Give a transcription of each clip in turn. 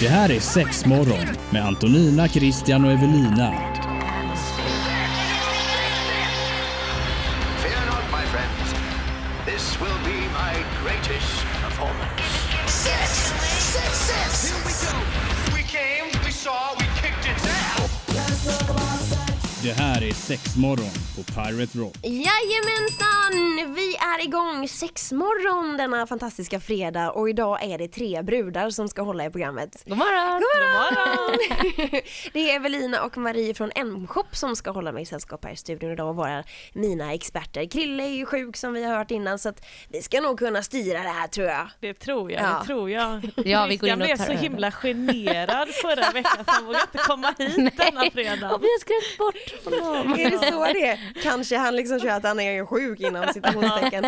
Det här är Sexmorgon med Antonina, Christian och Evelina. Det här är Sexmorgon på Pirate Rock. Jajamensan! Vi är igång sexmorgon denna fantastiska fredag och idag är det tre brudar som ska hålla i programmet. God morgon! God morgon! det är Evelina och Marie från M-shop som ska hålla mig i sällskap här i studion idag och vara mina experter. Krille är ju sjuk som vi har hört innan så att vi ska nog kunna styra det här tror jag. Det tror jag, Ja. det tror jag. Ja, vi går in och blev tar så över. himla generad förra veckan så han vågade inte komma hit denna fredag. Och vi har skrämt bort. Är det så det är? Kanske han liksom kör att han är sjuk inom citationstecken.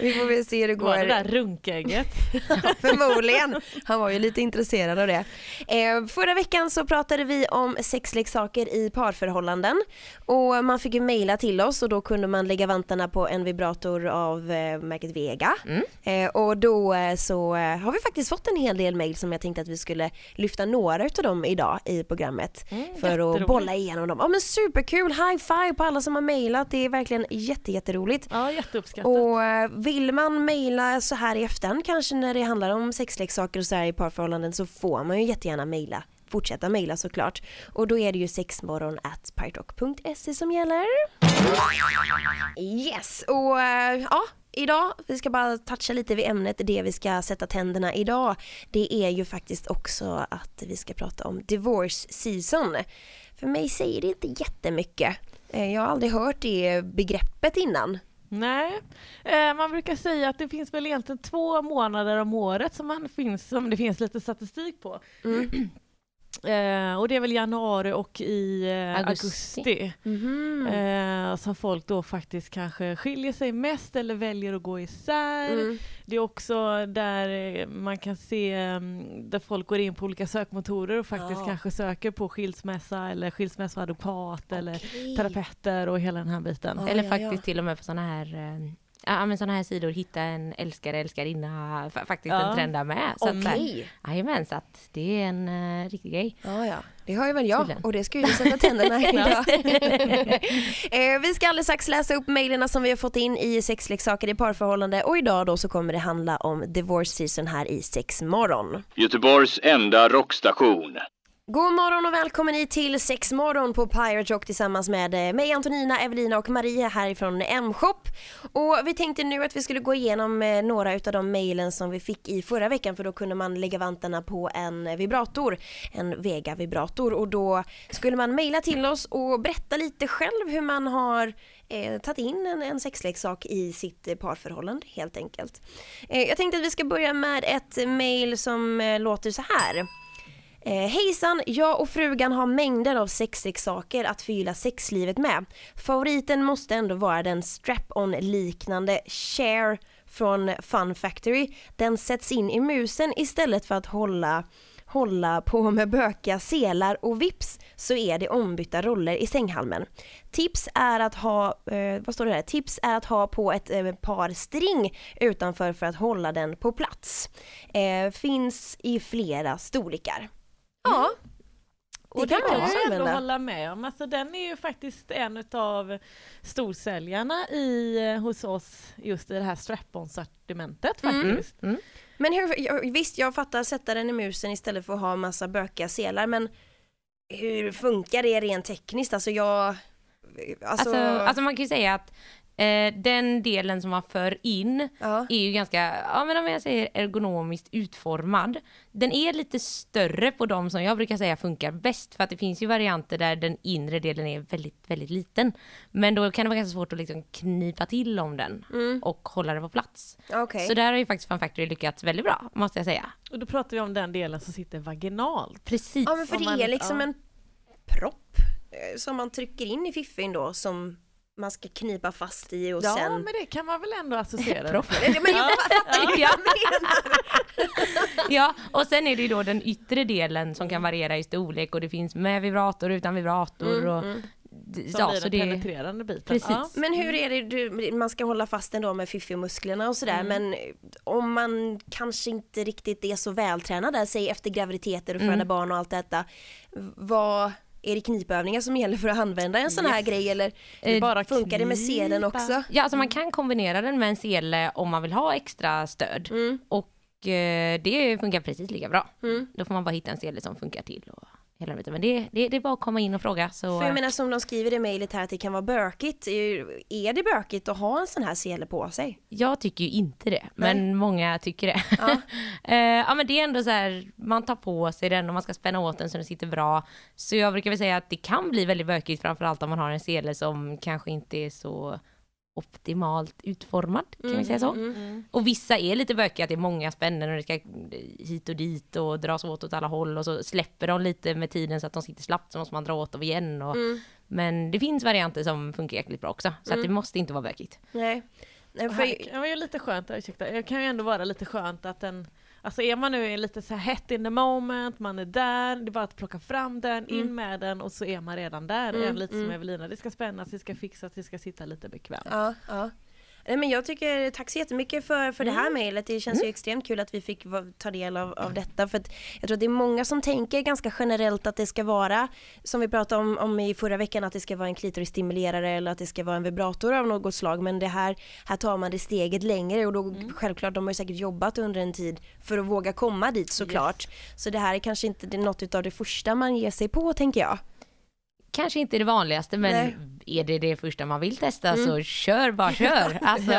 Vi får väl se hur det Det var det går. där runkägget. Förmodligen. Han var ju lite intresserad av det. Eh, förra veckan så pratade vi om sexleksaker i parförhållanden och man fick ju mejla till oss och då kunde man lägga vantarna på en vibrator av eh, märket Vega. Eh, och då så har vi faktiskt fått en hel del mejl som jag tänkte att vi skulle lyfta några utav dem idag i programmet för att bolla igenom dem. Ja men superkul, high five på alla som har mejlat, det är verkligen jätte, jätteroligt. Ja, jätteuppskattat. Och eh, vill man mejla så här i efterhand kanske när det handlar om sexleksaker och så här i parförhållanden så får man ju jättegärna mejla. Fortsätta mejla såklart. Och då är det ju sexmorgon at som gäller. Yes, och eh, ja, idag, vi ska bara toucha lite vid ämnet, det vi ska sätta tänderna idag. Det är ju faktiskt också att vi ska prata om divorce season. För mig säger det inte jättemycket. Eh, Jag har aldrig hört det begreppet innan. Nej, eh, man brukar säga att det finns väl egentligen två månader om året som, man finns, som det finns lite statistik på. Mm. Eh, och det är väl januari och i eh, Augusti. augusti. Mhm. Eh, som folk då faktiskt kanske skiljer sig mest eller väljer att gå isär. Mm. Det är också där eh, man kan se mm, där folk går in på olika sökmotorer och faktiskt Ja. kanske söker på skilsmässa eller skilsmässoadvokat eller Okej. terapeuter och hela den här biten. Ja, Eller ja, faktiskt ja. till och med på såna här eh, Ja men sådana här sidor, hitta en älskare, älskarinna, fa- faktiskt Ja. en trend där med. Okej. Jajamän, så att det är en uh, riktig grej. Ja, ja. Det har ju väl jag Tydligen. och det ska ju sätta tänderna i idag. eh, vi ska alldeles strax läsa upp mejlen som vi har fått in i sexleksaker i parförhållande och idag då så kommer det handla om divorce season här i Sexmorgon. Göteborgs enda rockstation. God morgon och välkommen hit till Sexmorgon på Pirate Rock tillsammans med eh, mig Antonina, Evelina och Maria härifrån M-shop. Och vi tänkte nu att vi skulle gå igenom eh, några utav de mejlen som vi fick i förra veckan för då kunde man lägga vantarna på en vibrator, en Vega vibrator och då skulle man mejla till oss och berätta lite själv hur man har eh, tagit in en, en sexleksak i sitt eh, parförhållande helt enkelt. Eh, jag tänkte att vi ska börja med ett mejl som eh, låter så här. Eh, hejsan, jag och frugan har mängder av sexleksaker att förgylla sexlivet med. Favoriten måste ändå vara den strap-on liknande Share från Fun Factory. Den sätts in i musen istället för att hålla hålla på med bökiga selar och vips så är det ombytta roller i sänghalmen. Tips är att ha, eh, vad står det här? Tips är att ha på ett eh, par string utanför för att hålla den på plats. Eh, finns i flera storlekar. Ja. Och Det det kan man kan också jag ändå hålla med om. Alltså, den är ju faktiskt en av storsäljarna i, eh, hos oss just i det här strap-on-sortimentet Mm. faktiskt. Men hur, jag- visst jag fattar sätta den i musen istället för att ha massa bökiga selar men hur funkar det rent tekniskt? Alltså jag... Alltså, Alltså, alltså man kan ju säga att eh, den delen som man för in ja. är ju ganska, ja men om jag säger ergonomiskt utformad. Den är lite större på de som jag brukar säga funkar bäst för att det finns ju varianter där den inre delen är väldigt, väldigt liten. Men då kan det vara ganska svårt att liksom knipa till om den Mm. och hålla den på plats. Okej. Så där har ju faktiskt Fun Factory lyckats väldigt bra, måste jag säga. Och då pratar vi om den delen som sitter vaginalt. Precis. Ja men för det man- är liksom ja. en propp eh, som man trycker in i fiffin då som man ska knipa fast i och Ja, sen... men det kan man väl ändå associera det. Men jag fattar ju Ja. menar. Ja, och sen är det ju då den yttre delen som kan variera i storlek och det finns med vibrator, utan vibrator Mm, och mm. Som ja, blir så den det, penetrerande biten. Precis. Ja. Men hur är det, du, man ska hålla fast ändå med fiffi-musklerna och sådär men om man kanske inte riktigt är så vältränad där, säg efter graviditeter och föda barn och allt detta. Vad är det knipövningar som gäller för att använda en sån här grej eller Eh, bara funkar det med selen knipa. också? Ja, alltså man kan kombinera den med en sele om man vill ha extra stöd. Mm. Och eh, det funkar precis lika bra. Mm. Då får man bara hitta en sele som funkar till. Och hela den biten. Men det, det, det är bara att komma in och fråga. Så, För jag menar som de skriver i mejlet här att det kan vara bökigt. Är det bökigt att ha en sån här sele på sig? Jag tycker ju inte det, men många tycker det. Ja. Eh, ja men det är ändå så här, man tar på sig den och man ska spänna åt den så den sitter bra. Så jag brukar väl säga att det kan bli väldigt bökigt, framförallt om man har en sele som kanske inte är så optimalt utformad, kan vi säga så. Mm. Och vissa är lite bökiga, att det är många spännen och det ska hit och dit och dras åt åt alla håll och så släpper de lite med tiden så att de sitter slappt så måste man dra åt dem igen. Och, Mm. Men det finns varianter som funkar jäkligt bra också, så att det måste inte vara bökigt. Nej. För, här kan ju lite skönt, ursäkta, det kan ju ändå vara lite skönt att den Alltså är man nu lite så här hett in the moment, man är där, det är bara att plocka fram den, in med den och så är man redan där. Mm, lite som mm. Evelina, det ska spännas, det ska fixas, det ska sitta lite bekvämt. ja, ja. Nej, men jag tycker, tack så jättemycket för, för det här mejlet. Det känns ju extremt kul att vi fick ta del av, av detta. För att jag tror att det är många som tänker ganska generellt att det ska vara, som vi pratade om, om i förra veckan, att det ska vara en klitorisstimulerare eller att det ska vara en vibrator av något slag. Men det här, här tar man det steget längre och då självklart, de har ju säkert jobbat under en tid för att våga komma dit såklart. Så det här är kanske inte något av det första man ger sig på tänker jag. Kanske inte det vanligaste, men Nej. är det det första man vill testa så kör bara kör. Alltså,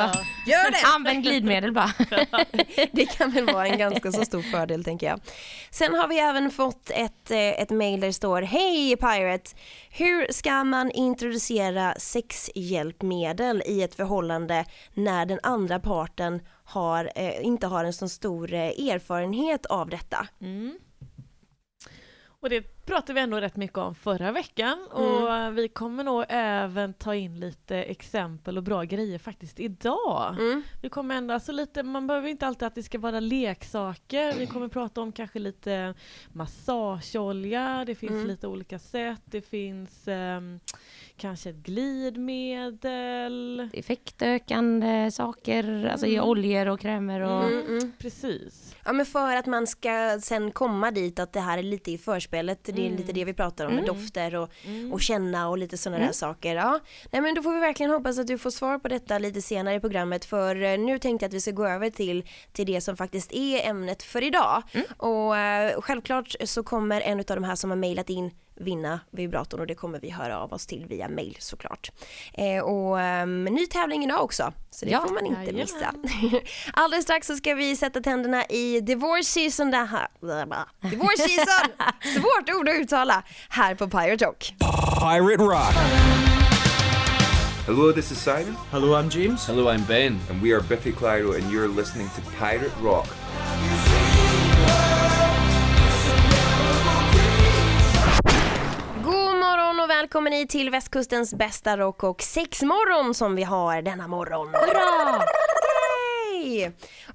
Gör det! Använd glidmedel bara. Det kan väl vara en ganska så stor fördel tänker jag. Sen har vi även fått ett, eh, ett mail där det står Hej Pirate! Hur ska man introducera sexhjälpmedel i ett förhållande när den andra parten har, eh, inte har en så stor eh, erfarenhet av detta? Och det pratade vi ändå rätt mycket om förra veckan Mm. och vi kommer nog även ta in lite exempel och bra grejer faktiskt idag. Mm. Vi kommer ändå, alltså lite, man behöver inte alltid att det ska vara leksaker. Vi kommer prata om kanske lite massageolja, det finns Mm. lite olika sätt, det finns ehm, kanske ett glidmedel. Effektökande saker, alltså i oljor och krämer och... Mm, mm. Precis. Ja men för att man ska sen komma dit att det här är lite i förspelet, det är lite det vi pratar om med dofter och, och känna och lite sådana där saker. Ja. Nej men då får vi verkligen hoppas att du får svar på detta lite senare i programmet. För eh, nu tänkte jag att vi ska gå över till, till det som faktiskt är ämnet för idag. Och eh, självklart så kommer en av de här som har mejlat in vinna vibratorn och det kommer vi höra av oss till via mail såklart. Eh, och ehm, ny tävling idag också, så det Ja, får man inte jajamän. missa. Alldeles strax så ska vi sätta tänderna i divorce season, det här, divorce season, svårt ord att uttala, här på Pirate Rock. Pirate Rock. Hello, this is Simon, Hello, I'm James. Hello, I'm Ben. and we are Biffy Clyro, and you're listening to Pirate Rock. Välkommen hit till västkustens bästa rock och sexmorgon som vi har denna morgon. Hurra!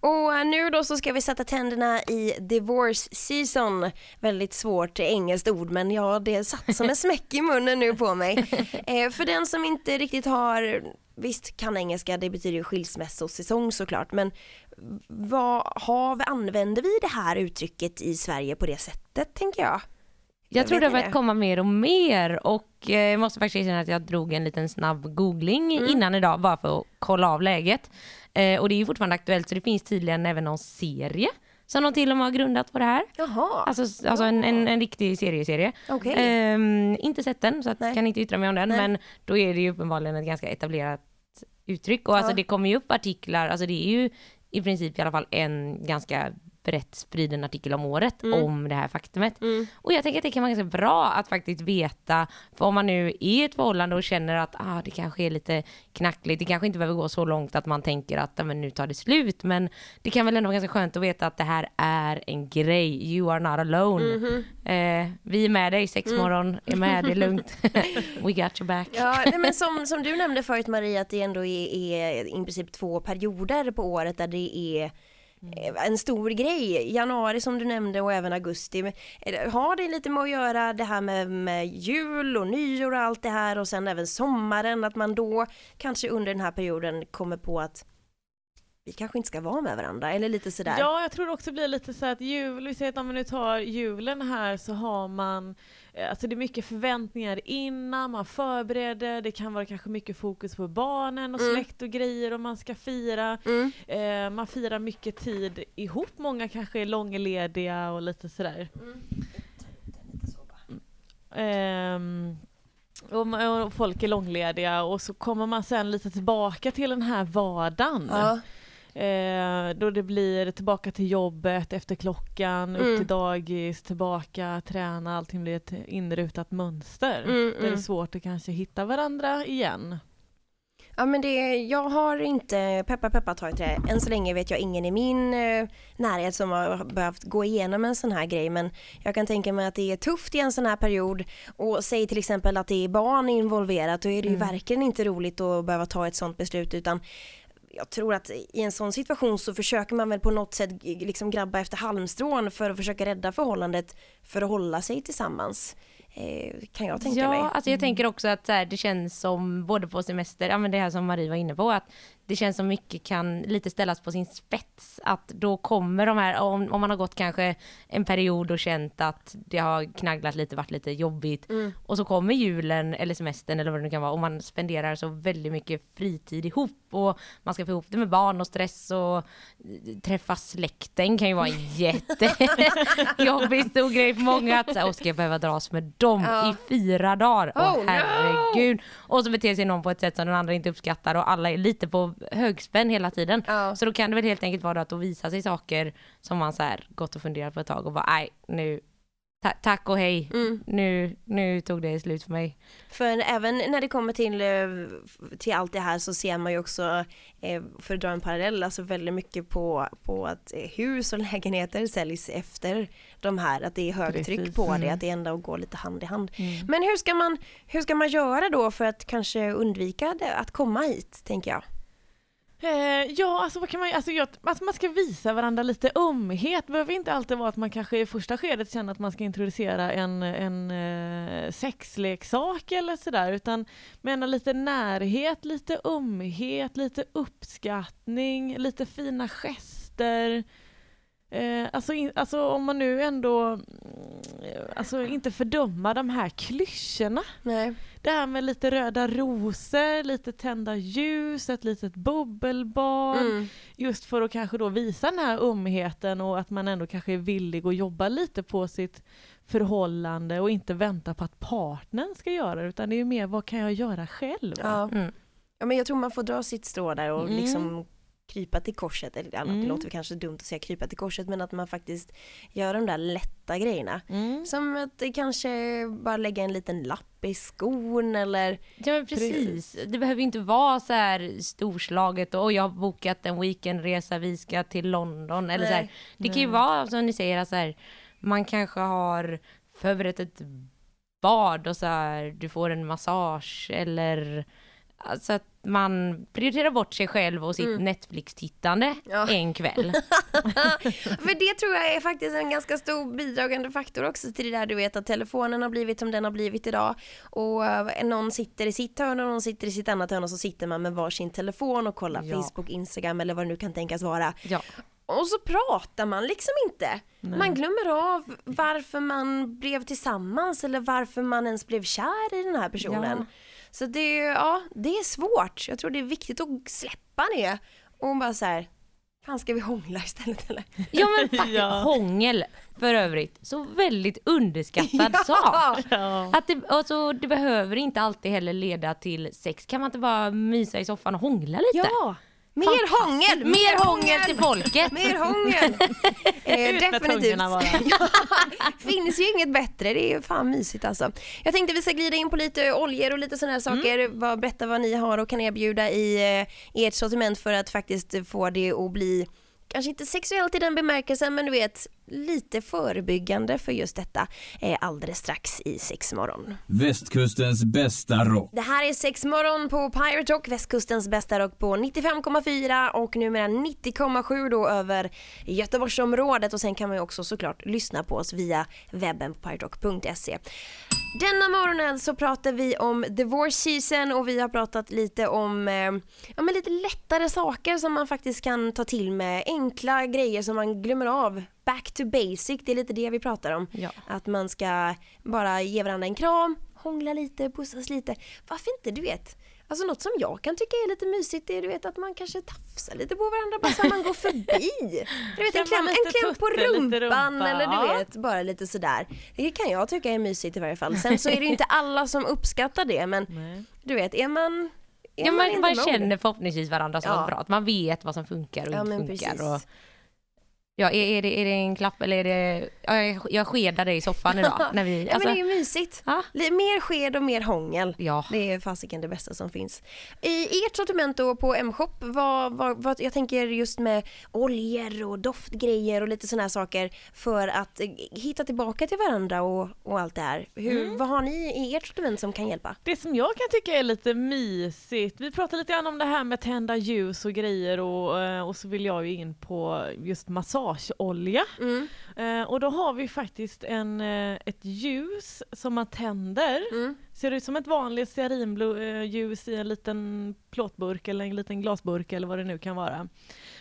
Och nu då så ska vi sätta tänderna i divorce season. Väldigt svårt engelskt ord men ja det satt som en smäck i munnen nu på mig. Eh, för den som inte riktigt har, visst kan engelska det betyder ju skilsmässosäsong såklart men vad har, använder vi det här uttrycket i Sverige på det sättet tänker jag? Jag tror det har börjat komma mer och mer och eh, jag måste faktiskt erkänna att jag drog en liten snabb googling Mm. innan idag bara för att kolla av läget. Eh, och det är ju fortfarande aktuellt så det finns tydligen även någon serie som de till och med har grundat på det här. Jaha. Alltså, alltså en, en, en riktig serieserie. Okej. Ehm, inte sett den så Nej. kan inte yttra mig om den Nej. men då är det ju uppenbarligen ett ganska etablerat uttryck och alltså Ja. det kommer ju upp artiklar, alltså det är ju i princip i alla fall en ganska brett spriden artikel om året Mm. om det här faktumet. Och jag tänker att det kan vara ganska bra att faktiskt veta, för om man nu är i ett förhållande och känner att ah, det kanske är lite knackligt, det kanske inte behöver gå så långt att man tänker att ah, men nu tar det slut, men det kan väl ändå vara ganska skönt att veta att det här är en grej, you are not alone. Mhm. Eh, vi är med dig, sexmorgon är med, det är lugnt. We got your back. Ja, nej, men som, som du nämnde förut Maria att det ändå är, är i princip två perioder på året där det är Mm. Eh, en stor grej. Januari som du nämnde och även augusti. Men, eh, Har det lite med att göra det här med, med jul och nyår och allt det här och sen även sommaren att man då kanske under den här perioden kommer på att vi kanske inte ska vara med varandra eller lite sådär. Ja, jag tror det också blir lite så att jul, vi säger att om vi nu tar julen här så har man, alltså det är mycket förväntningar innan, man förbereder, det kan vara kanske mycket fokus på barnen och Mm. släkt och grejer och man ska fira. Mm. Eh, man firar mycket tid ihop, många kanske är långlediga och lite sådär. Ehm, och, ma- och folk är långlediga och så kommer man sen lite tillbaka till den här vardagen. Ja. Eh, då det blir tillbaka till jobbet efter klockan, upp Mm. till dagis, tillbaka, träna, allting blir ett inrutat mönster. Mm, Där det är mm. svårt att kanske hitta varandra igen. Ja men det, jag har inte, peppa peppa jag till det. Än så länge vet jag ingen i min eh, närhet som har behövt gå igenom en sån här grej men jag kan tänka mig att det är tufft i en sån här period och säg till exempel att det är barn involverat då är det ju verkligen inte roligt att behöva ta ett sånt beslut utan jag tror att i en sån situation så försöker man väl på något sätt liksom grabba efter halmstrån för att försöka rädda förhållandet för att hålla sig tillsammans. Eh, kan jag tänka ja, mig. alltså jag tänker också att så här, det känns som, både på semester, ja men det här som Marie var inne på, att det känns som mycket kan lite ställas på sin spets. Att då kommer de här, om, om man har gått kanske en period och känt att det har knagglat lite, varit lite jobbigt. Och så kommer julen eller semestern eller vad det nu kan vara och man spenderar så väldigt mycket fritid ihop och man ska få ihop det med barn och stress och eh, träffa släkten kan ju vara en jättejobbig stor grej för många. Att så här, "Åh, ska jag behöva dras med dem Ja. i fyra dagar? Åh Oh, no! herregud. Och så beter sig någon på ett sätt som den andra inte uppskattar och alla är lite på högspänn hela tiden. Ja. Så då kan det väl helt enkelt vara att då visa sig saker som man så här gått och funderat på ett tag och bara nej nu ta- tack och hej. Mm. Nu, nu tog det slut för mig. För även när det kommer till, eh, till allt det här så ser man ju också, eh, för att dra en parallell, alltså väldigt mycket på, på att eh, hus och lägenheter säljs efter de här, att det är högtryck Precis. på det, Mm. att det ändå går lite hand i hand. Men hur ska, man, hur ska man göra då för att kanske undvika det, att komma hit, tänker jag? Eh, ja, alltså vad kan man alltså, jag, alltså man ska visa varandra lite ömhet. Det behöver inte alltid vara att man kanske i första skedet känner att man ska introducera en, en eh, sexleksak eller sådär, utan mena lite närhet, lite ömhet, lite uppskattning, lite fina gester. Eh, alltså, in, alltså om man nu ändå, mm, alltså inte fördöma de här klyschorna. Nej. Det här med lite röda rosor, lite tända ljus, ett litet bubbelbad. Mm. Just för att kanske då visa den här ömheten och att man ändå kanske är villig att jobba lite på sitt förhållande och inte vänta på att partnern ska göra det utan det är ju mer vad kan jag göra själv? Ja. Mm. ja, men jag tror man får dra sitt strå där och Mm. liksom krypa till korset, eller annat, det Mm. låter väl kanske dumt att säga krypa till korset, men att man faktiskt gör de där lätta grejerna. Mm. Som att det kanske bara lägga en liten lapp i skon eller Ja men precis. Det behöver inte vara så här storslaget och jag har bokat en weekendresa, vi ska till London eller så här. Nej. Det kan ju vara som ni säger, så här, man kanske har förberett ett bad och så här, du får en massage eller alltså att man prioriterar bort sig själv och sitt Netflix-tittande Ja. en kväll. För det tror jag är faktiskt en ganska stor bidragande faktor också till det där du vet att telefonen har blivit som den har blivit idag och eh, någon sitter i sitt hörn och någon sitter i sitt annat hörn och så sitter man med varsin telefon och kollar Ja. Facebook, Instagram eller vad det nu kan tänkas vara. Ja. Och så pratar man liksom inte. Man glömmer av varför man blev tillsammans eller varför man ens blev kär i den här personen. Ja. Så det, ja, det är svårt. Jag tror det är viktigt att släppa det och bara så här, fan ska vi hångla istället eller? ja men faktiskt, Ja. hångel för övrigt, så väldigt underskattad sak. Ja. Att det, alltså, det behöver inte alltid heller leda till sex. Kan man inte bara mysa i soffan och hångla lite? Ja! Mer hångel! Mer hångel till folket! Mer hångel! eh, definitivt. finns ju inget bättre, det är fan mysigt alltså. Jag tänkte vi ska glida in på lite oljor och lite sådana här saker, vad, berätta vad ni har och kan erbjuda i eh, ert sortiment för att faktiskt få det att bli kanske inte sexuellt i den bemärkelsen men du vet lite förebyggande för just detta eh, alldeles strax i sexmorgon. Västkustens bästa rock. Det här är sexmorgon på Pirate Rock, västkustens bästa rock på 95,4 och numera 90,7 då över Göteborgsområdet och sen kan man ju också såklart lyssna på oss via webben på piraterock.se. Denna morgonen så pratar vi om divorce season och vi har pratat lite om eh, ja, men lite lättare saker som man faktiskt kan ta till med. Enkla grejer som man glömmer av. Back to basic, det är lite det vi pratar om. Ja. Att man ska bara ge varandra en kram, hångla lite, pussas lite. Varför inte, du vet. Alltså något som jag kan tycka är lite mysigt är du vet att man kanske tafsar lite på varandra bara så att man går förbi. Du vet en kläm, en kläm på rumpan rumpa, eller du vet bara lite sådär. Det kan jag tycka är mysigt i varje fall. Sen så är det ju inte alla som uppskattar det men Nej. du vet är man Ja, man, man nog? känner förhoppningsvis varandra så Ja. bra att man vet vad som funkar och inte funkar. Och, ja, är, är, det, är det en klapp eller är det... Ja, jag, skedar dig i soffan idag. när vi, Ja alltså, men det är ju mysigt. Ja. Mer sked och mer hångel. Ja. Det är fasiken det bästa som finns. I ert sortiment då på M-shop, vad, vad, vad, jag tänker just med oljor och doftgrejer och lite sådana här saker för att eh, hitta tillbaka till varandra och, och allt det här. Hur, Mm. Vad har ni i ert sortiment som kan hjälpa? Det som jag kan tycka är lite mysigt, vi pratade lite grann om det här med tända ljus och grejer och, eh, och så vill jag ju in på just massageolja. Mm. Eh, Och då har vi faktiskt en, eh, ett ljus som man tänder. Mm. Ser ut som ett vanligt stearinljus i en liten plåtburk eller en liten glasburk eller vad det nu kan vara.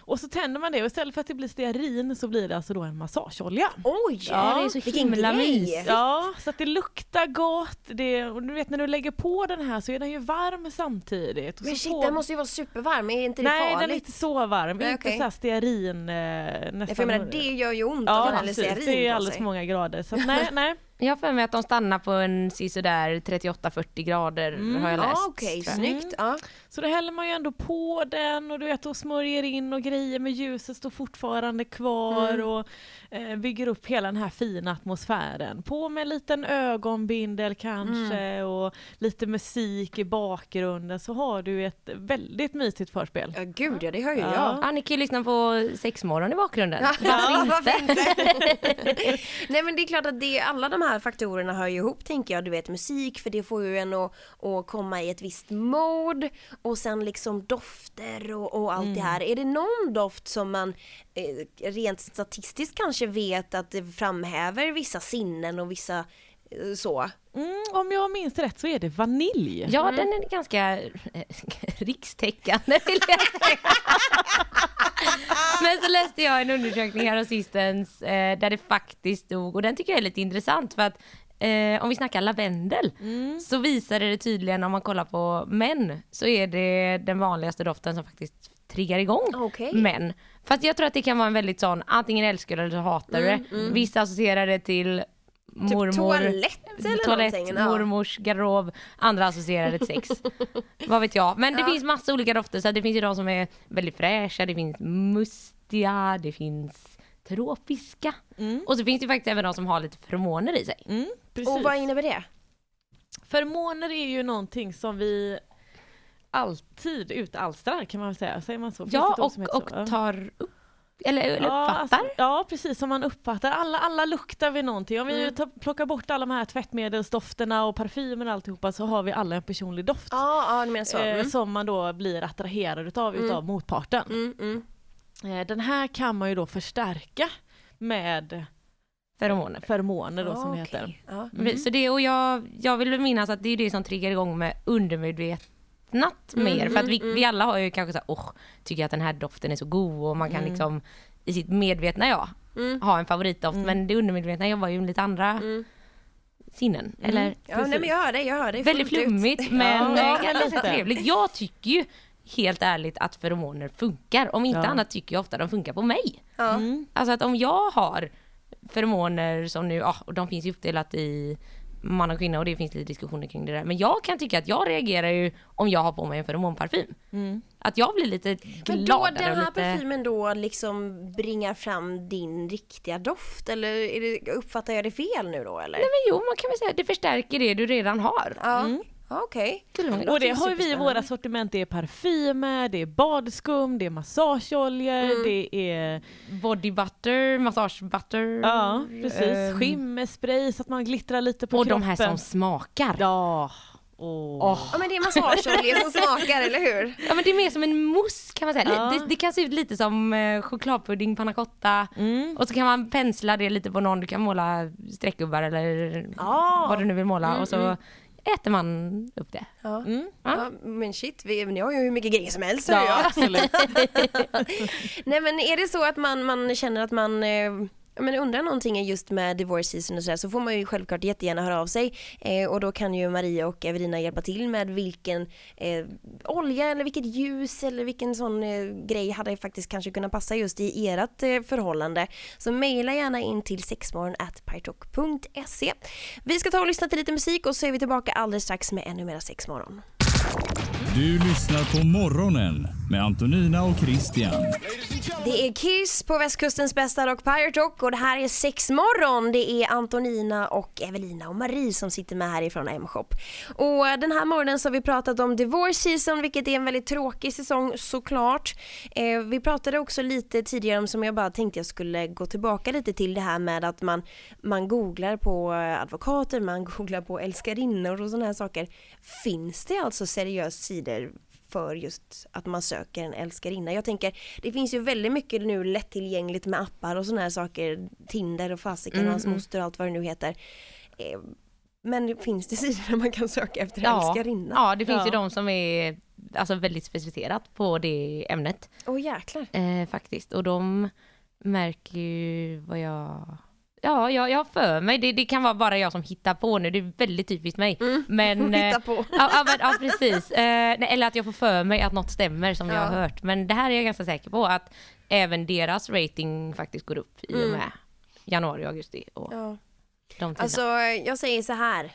Och så tänder man det och istället för att det blir stearin så blir det alltså då en massageolja. Oj! Ja, det är så himla mysigt. Ja, så att det luktar gott. Det, och du vet när du lägger på den här så är den ju varm samtidigt. Och Men så shit, får- den måste ju vara supervarm, är inte det Nej, farligt? den är inte så varm. Nej, inte okej. så här stearin eh, Ja, nästan. för jag menar, det gör ju ont Ja, att man häller precis. stearin Det är på alldeles för många grader. Så att, nej, nej. Jag har för mig att de stannar på en sådär 38-40 grader har jag läst. Ja, jag. snyggt. Ja. Så då häller man ju ändå på den och du vet, och smörjer in och grejer med ljuset står fortfarande kvar Mm. och eh, bygger upp hela den här fina atmosfären. På med en liten ögonbindel kanske Mm. och lite musik i bakgrunden så har du ett väldigt mysigt förspel. ja, gud ja, det hör ju Ja. jag. Ja, ni kan ju lyssna på sexmorgon i bakgrunden. Ja, varför inte? Nej men det är klart att det, alla de här faktorerna hör ju ihop tänker jag. Du vet musik för det får ju en att, att komma i ett visst mode och sen liksom dofter och, och allt det här. Är det någon doft som man eh, rent statistiskt kanske vet att det framhäver vissa sinnen och vissa så? Mm, om jag minns rätt så är det vanilj. Ja, den är ganska eh, rikstäckande vill jag säga. Men så läste jag en undersökning här sistens eh, där det faktiskt stod, och den tycker jag är lite intressant för att eh, om vi snackar lavendel så visar det tydligen om man kollar på män så är det den vanligaste doften som faktiskt triggar igång Okej. män. Fast jag tror att det kan vara en väldigt sån, antingen älskar du eller så hatar du det. Vissa associerar det till mormor, toalett eller toalett, någonting, ja. mormors garderob, andra associerar det till sex. Vad vet jag. Men det finns massa olika dofter så det finns ju de som är väldigt fräscha, det finns mustiga, det finns tropiska. Och så finns det faktiskt även de som har lite feromoner i sig. Mm. Och vad innebär det? Förmåner är ju någonting som vi alltid utalstrar kan man väl säga. Säger man så? Finns Ja, och, och tar upp, eller, eller Ja, uppfattar. alltså, ja precis, som man uppfattar. Alla, alla luktar vi någonting. Om vi Mm. tar, plockar bort alla de här tvättmedelsdofterna och parfymer och alltihopa så har vi alla en personlig doft. Ja, du menar så. eh, Mm. Som man då blir attraherad utav, utav motparten. Mm, mm. Eh, den här kan man ju då förstärka med Feromoner. feromoner då som det Ah, heter. Mm. Så det, och jag, jag vill minnas att det är det som triggar igång med undermedvetnat mer. För att vi, vi alla har ju kanske såhär, åh, tycker att den här doften är så god och man kan liksom i sitt medvetna jag ha en favoritdoft. Men det undermedvetna jobbar ju med lite andra sinnen. Eller Ja, nej, men jag hör dig, jag hör dig väldigt flummigt men Ja, eh, ganska lite. trevligt. Jag tycker ju helt ärligt att feromoner funkar. Om inte Ja. annat tycker jag ofta de funkar på mig. Ja. Alltså att om jag har feromoner som nu, ja, och de finns ju uppdelat i man och kvinna och det finns lite diskussioner kring det där. Men jag kan tycka att jag reagerar ju om jag har på mig en feromonparfym. Att jag blir lite Men då gladare den här lite... parfymen då liksom bringar fram din riktiga doft eller är det, uppfattar jag det fel nu då eller? Nej men jo, man kan väl säga att det förstärker det du redan har. Ja, Ja, Okej. Och det har vi i våra sortiment. Det är parfymer, det är badskum, det är massageoljor, det är Body butter, massage butter. ja, precis. Ehm, skimmerspray så att man glittrar lite på och kroppen. de här som smakar. Ja. Åh. Ja men det är massageolja som smakar, eller hur? Ja men det är mer som en mousse kan man säga. Ja. Det, det kan se ut lite som eh, chokladpudding, panna cotta. Mm. Och så kan man pensla det lite på någon, du kan måla streckgubbar eller Ja. vad du nu vill måla och så äter man upp det. Ja. Mm. Ja, men shit, vi, ni har ju hur mycket grejer som helst. Ja, absolut. Nej men är det så att man, man känner att man eh, ja, men undrar någonting just med divorce season och sådär så får man ju självklart jättegärna höra av sig eh, och då kan ju Maria och Evelina hjälpa till med vilken eh, olja eller vilket ljus eller vilken sån eh, grej hade faktiskt kanske kunnat passa just i ert eh, förhållande. Så mejla gärna in till sexmorgon.pyrotalk.se. Vi ska ta och lyssna till lite musik och så är vi tillbaka alldeles strax med ännu mera sexmorgon. Du lyssnar på Morgonen med Antonina och Christian. Det är Kiss på västkustens bästa rock Pirate Rock och det här är sex morgon. Det är Antonina och Evelina och Marie som sitter med härifrån M-shop. Och den här morgonen så har vi pratat om divorce season vilket är en väldigt tråkig säsong såklart. Eh, vi pratade också lite tidigare om som jag bara tänkte jag skulle gå tillbaka lite till det här med att man, man googlar på advokater, man googlar på älskarinnor och sådana här saker. Finns det alltså seriöst sidor för just att man söker en älskarinna. Jag tänker, det finns ju väldigt mycket nu lättillgängligt med appar och sådana här saker. Tinder och fasiken och hans moster och allt vad det nu heter. Eh, Men finns det sidor där man kan söka efter Ja, älskarinna? ja det finns Ja. ju de som är alltså, väldigt specificerat på det ämnet Åh jäklar. eh, faktiskt. Och de märker ju vad jag Ja, jag, jag har för mig, det, det kan vara bara jag som hittar på nu, det är väldigt typiskt mig. Men, eh, Hitta på. ja, ja, men, ja precis. Eh, eller att jag får för mig att något stämmer som jag Ja. har hört. Men det här är jag ganska säker på att även deras rating faktiskt går upp i och med januari och augusti och Ja. de tiderna. Alltså jag säger så här.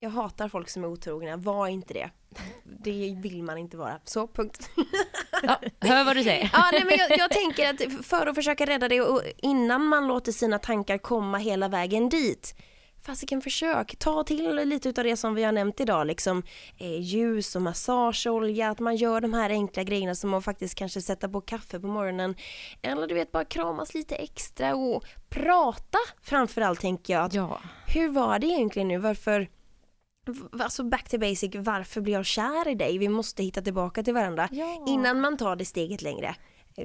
Jag hatar folk som är otrogna, var inte det. Det vill man inte vara. Så, punkt. ja, hör vad du säger. Ja, nej, men jag, jag tänker att för att försöka rädda det och innan man låter sina tankar komma hela vägen dit. Fasiken försök, ta till lite utav det som vi har nämnt idag, liksom eh, ljus och massageolja, att man gör de här enkla grejerna som man faktiskt kanske sätta på kaffe på morgonen. Eller du vet, bara kramas lite extra och prata framförallt tänker jag. Att, Ja. Hur var det egentligen nu? Varför Alltså back to basic, varför blir jag kär i dig? Vi måste hitta tillbaka till varandra Ja. innan man tar det steget längre eh,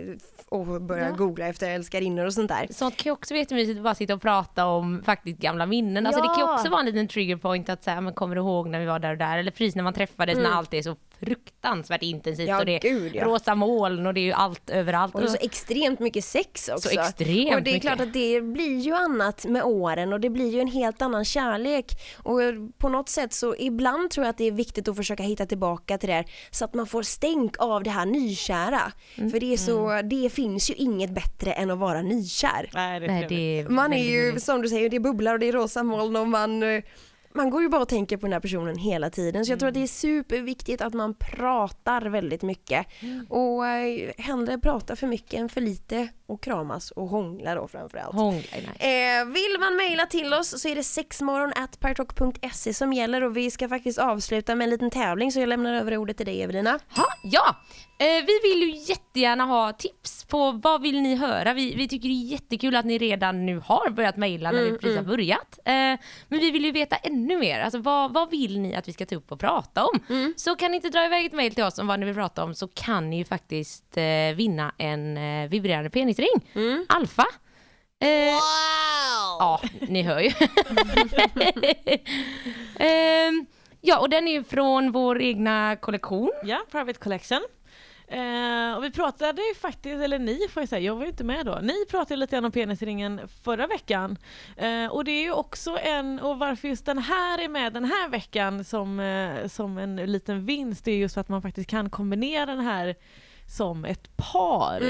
och börjar Ja. googla efter älskarinnor och sånt där. Sånt kan ju också vara jättemysigt att bara sitta och prata om faktiskt gamla minnen. Alltså det kan ju Ja. också vara en liten trigger point att säga, men kommer du ihåg när vi var där och där? Eller precis när man träffades när allt är så fruktansvärt intensivt Mm. Ja, och det är gud, ja. rosa moln och det är ju allt överallt. Och det är så extremt mycket sex också. Så extremt och det är mycket. klart att det blir ju annat med åren och det blir ju en helt annan kärlek. Och på något sätt så ibland tror jag att det är viktigt att försöka hitta tillbaka till det här så att man får stänk av det här nykära. Mm. För det är så, det finns ju inget bättre än att vara nykär. Nej, det är Man är ju, som du säger, det är bubblar och det är rosa moln och man eh, man går ju bara och tänker på den här personen hela tiden. Så jag tror att det är superviktigt att man pratar väldigt mycket. Och eh, hellre prata för mycket än för lite och kramas och hångla då framförallt. Hångla. Eh, vill man mejla till oss så är det sexmorgon at partalk.se som gäller och vi ska faktiskt avsluta med en liten tävling så jag lämnar över ordet till dig Evelina. Ha, ja, eh, vi vill ju jättegärna ha tips på vad vill ni höra? Vi, vi tycker det är jättekul att ni redan nu har börjat mejla när vi precis har börjat. Eh, men vi vill ju veta ännu mer. Alltså vad, vad vill ni att vi ska ta upp och prata om? Så kan ni inte dra iväg ett mejl till oss om vad ni vill prata om så kan ni ju faktiskt eh, vinna en eh, vibrerande penisring. Alfa. Eh, Ja, ni hör ju. Ehm, ja, och den är ju från vår egna kollektion. Ja, Private Collection. Eh, och vi pratade ju faktiskt, eller ni får jag säga, jag var ju inte med då. Ni pratade lite grann om penisringen förra veckan. Eh, och det är ju också en, och varför just den här är med den här veckan som, eh, som en liten vinst, det är just för att man faktiskt kan kombinera den här som ett par.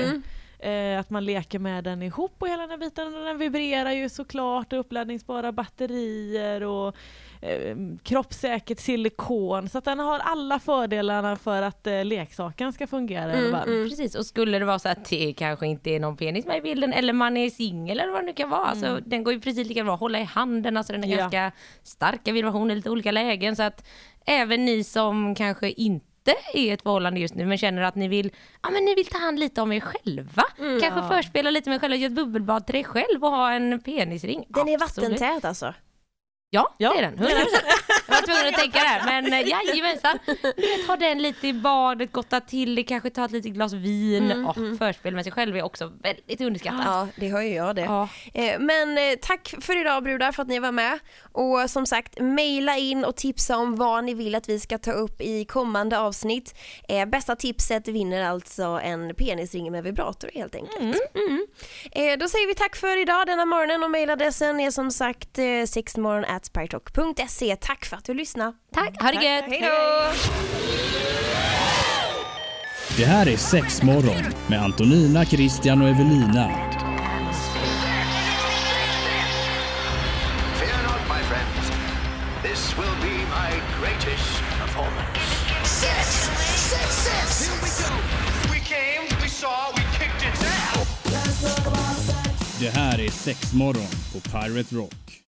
Eh, att man leker med den ihop och hela den biten. Och den vibrerar ju såklart, och uppladdningsbara batterier och eh, kroppssäkert silikon. Så att den har alla fördelarna för att eh, leksaken ska fungera. alla fall. Precis, och skulle det vara så att det kanske inte är någon penis med i bilden eller man är singel eller vad det nu kan vara. Alltså, den går ju precis lika bra att hålla i handen, alltså den är Ja. ganska starka vibrationer i lite olika lägen. Så att även ni som kanske inte är i ett förhållande just nu men känner att ni vill, ja men ni vill ta hand lite om er själva. Kanske förspela lite med er själva, göra ett bubbelbad till dig själv och ha en penisring. Den är Absolut. vattentät alltså. Ja, Ja. det är den. 100%. Jag var tvungen att tänka där. Men eh, jajamensan. Ha den lite i badet, gotta till det, kanske ta ett litet glas vin. Mm, och förspel med sig själv är också väldigt underskattat. Ja, det hör ju jag det. Ja. Eh, Men eh, tack för idag brudar för att ni var med. Och som sagt, mejla in och tipsa om vad ni vill att vi ska ta upp i kommande avsnitt. Bästa tipset vinner alltså en penisring med vibrator helt enkelt. Mm. Eh, Då säger vi tack för idag denna morgonen och mejladressen är som sagt eh, sexmorgon.spytalk.se. Tack för att du lyssnade. Tack, ha det gött! Hej då! Det här är Sexmorgon med Antonina, Christian och Evelina. Fear not, my friends. This will be my greatest performance. Six! Six, six! Here we go! We came, we saw, we kicked its ass. Det här är Sexmorgon på Pirate Rock.